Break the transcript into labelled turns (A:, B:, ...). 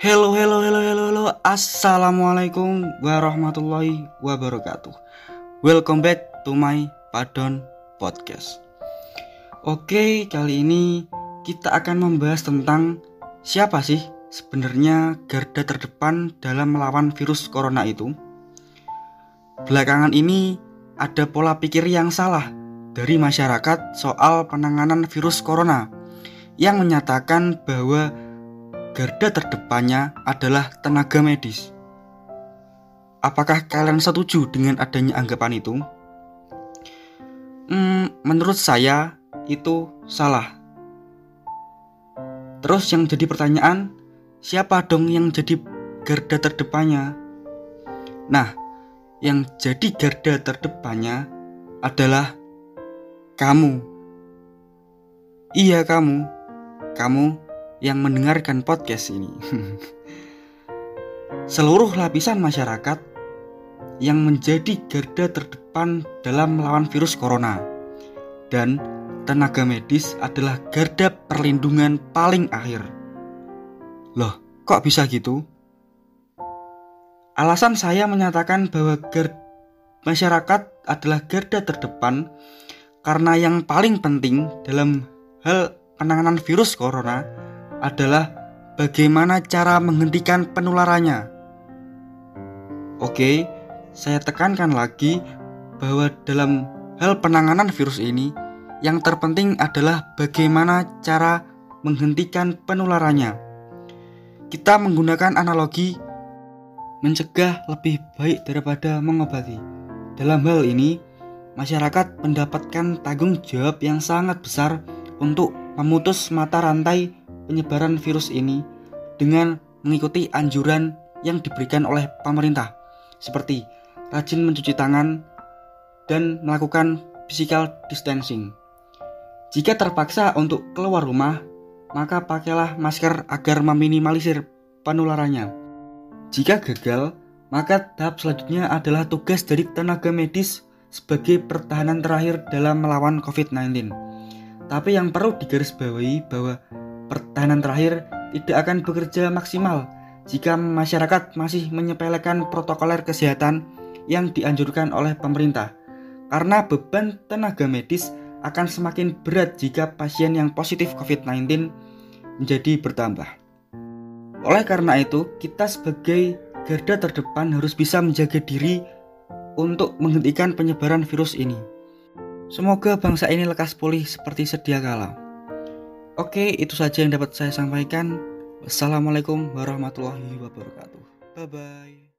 A: Hello, hello, hello, hello, hello. Assalamualaikum warahmatullahi wabarakatuh. Welcome back to my Padon Podcast. Oke, kali ini kita akan membahas tentang siapa sih sebenarnya garda terdepan dalam melawan virus corona itu. Belakangan ini ada pola pikir yang salah dari masyarakat soal penanganan virus corona yang menyatakan bahwa garda terdepannya adalah tenaga medis. Apakah kalian setuju dengan adanya anggapan itu? Hmm, menurut saya itu salah. Terus yang jadi pertanyaan, siapa dong yang jadi garda terdepannya? Nah, yang jadi garda terdepannya adalah kamu. Iya kamu. Kamu yang mendengarkan podcast ini. Seluruh lapisan masyarakat yang menjadi garda terdepan dalam melawan virus corona dan tenaga medis adalah garda perlindungan paling akhir. Loh, kok bisa gitu? Alasan saya menyatakan bahwa masyarakat adalah garda terdepan karena yang paling penting dalam hal penanganan virus corona adalah bagaimana cara menghentikan penularannya. Oke, saya tekankan lagi bahwa dalam hal penanganan virus ini, yang terpenting adalah bagaimana cara menghentikan penularannya. Kita menggunakan analogi mencegah lebih baik daripada mengobati. Dalam hal ini, masyarakat mendapatkan tanggung jawab yang sangat besar untuk memutus mata rantai penyebaran virus ini dengan mengikuti anjuran yang diberikan oleh pemerintah, seperti rajin mencuci tangan dan melakukan physical distancing. Jika terpaksa untuk keluar rumah, maka pakailah masker agar meminimalisir penularannya. Jika gagal, maka tahap selanjutnya adalah tugas dari tenaga medis sebagai pertahanan terakhir dalam melawan COVID-19. Tapi yang perlu digarisbawahi bahwa pertahanan terakhir tidak akan bekerja maksimal jika masyarakat masih menyepelekan protokoler kesehatan yang dianjurkan oleh pemerintah. Karena beban tenaga medis akan semakin berat jika pasien yang positif COVID-19 menjadi bertambah. Oleh karena itu, kita sebagai garda terdepan harus bisa menjaga diri untuk menghentikan penyebaran virus ini. Semoga bangsa ini lekas pulih seperti sedia kala. Oke, itu saja yang dapat saya sampaikan. Wassalamualaikum warahmatullahi wabarakatuh. Bye bye.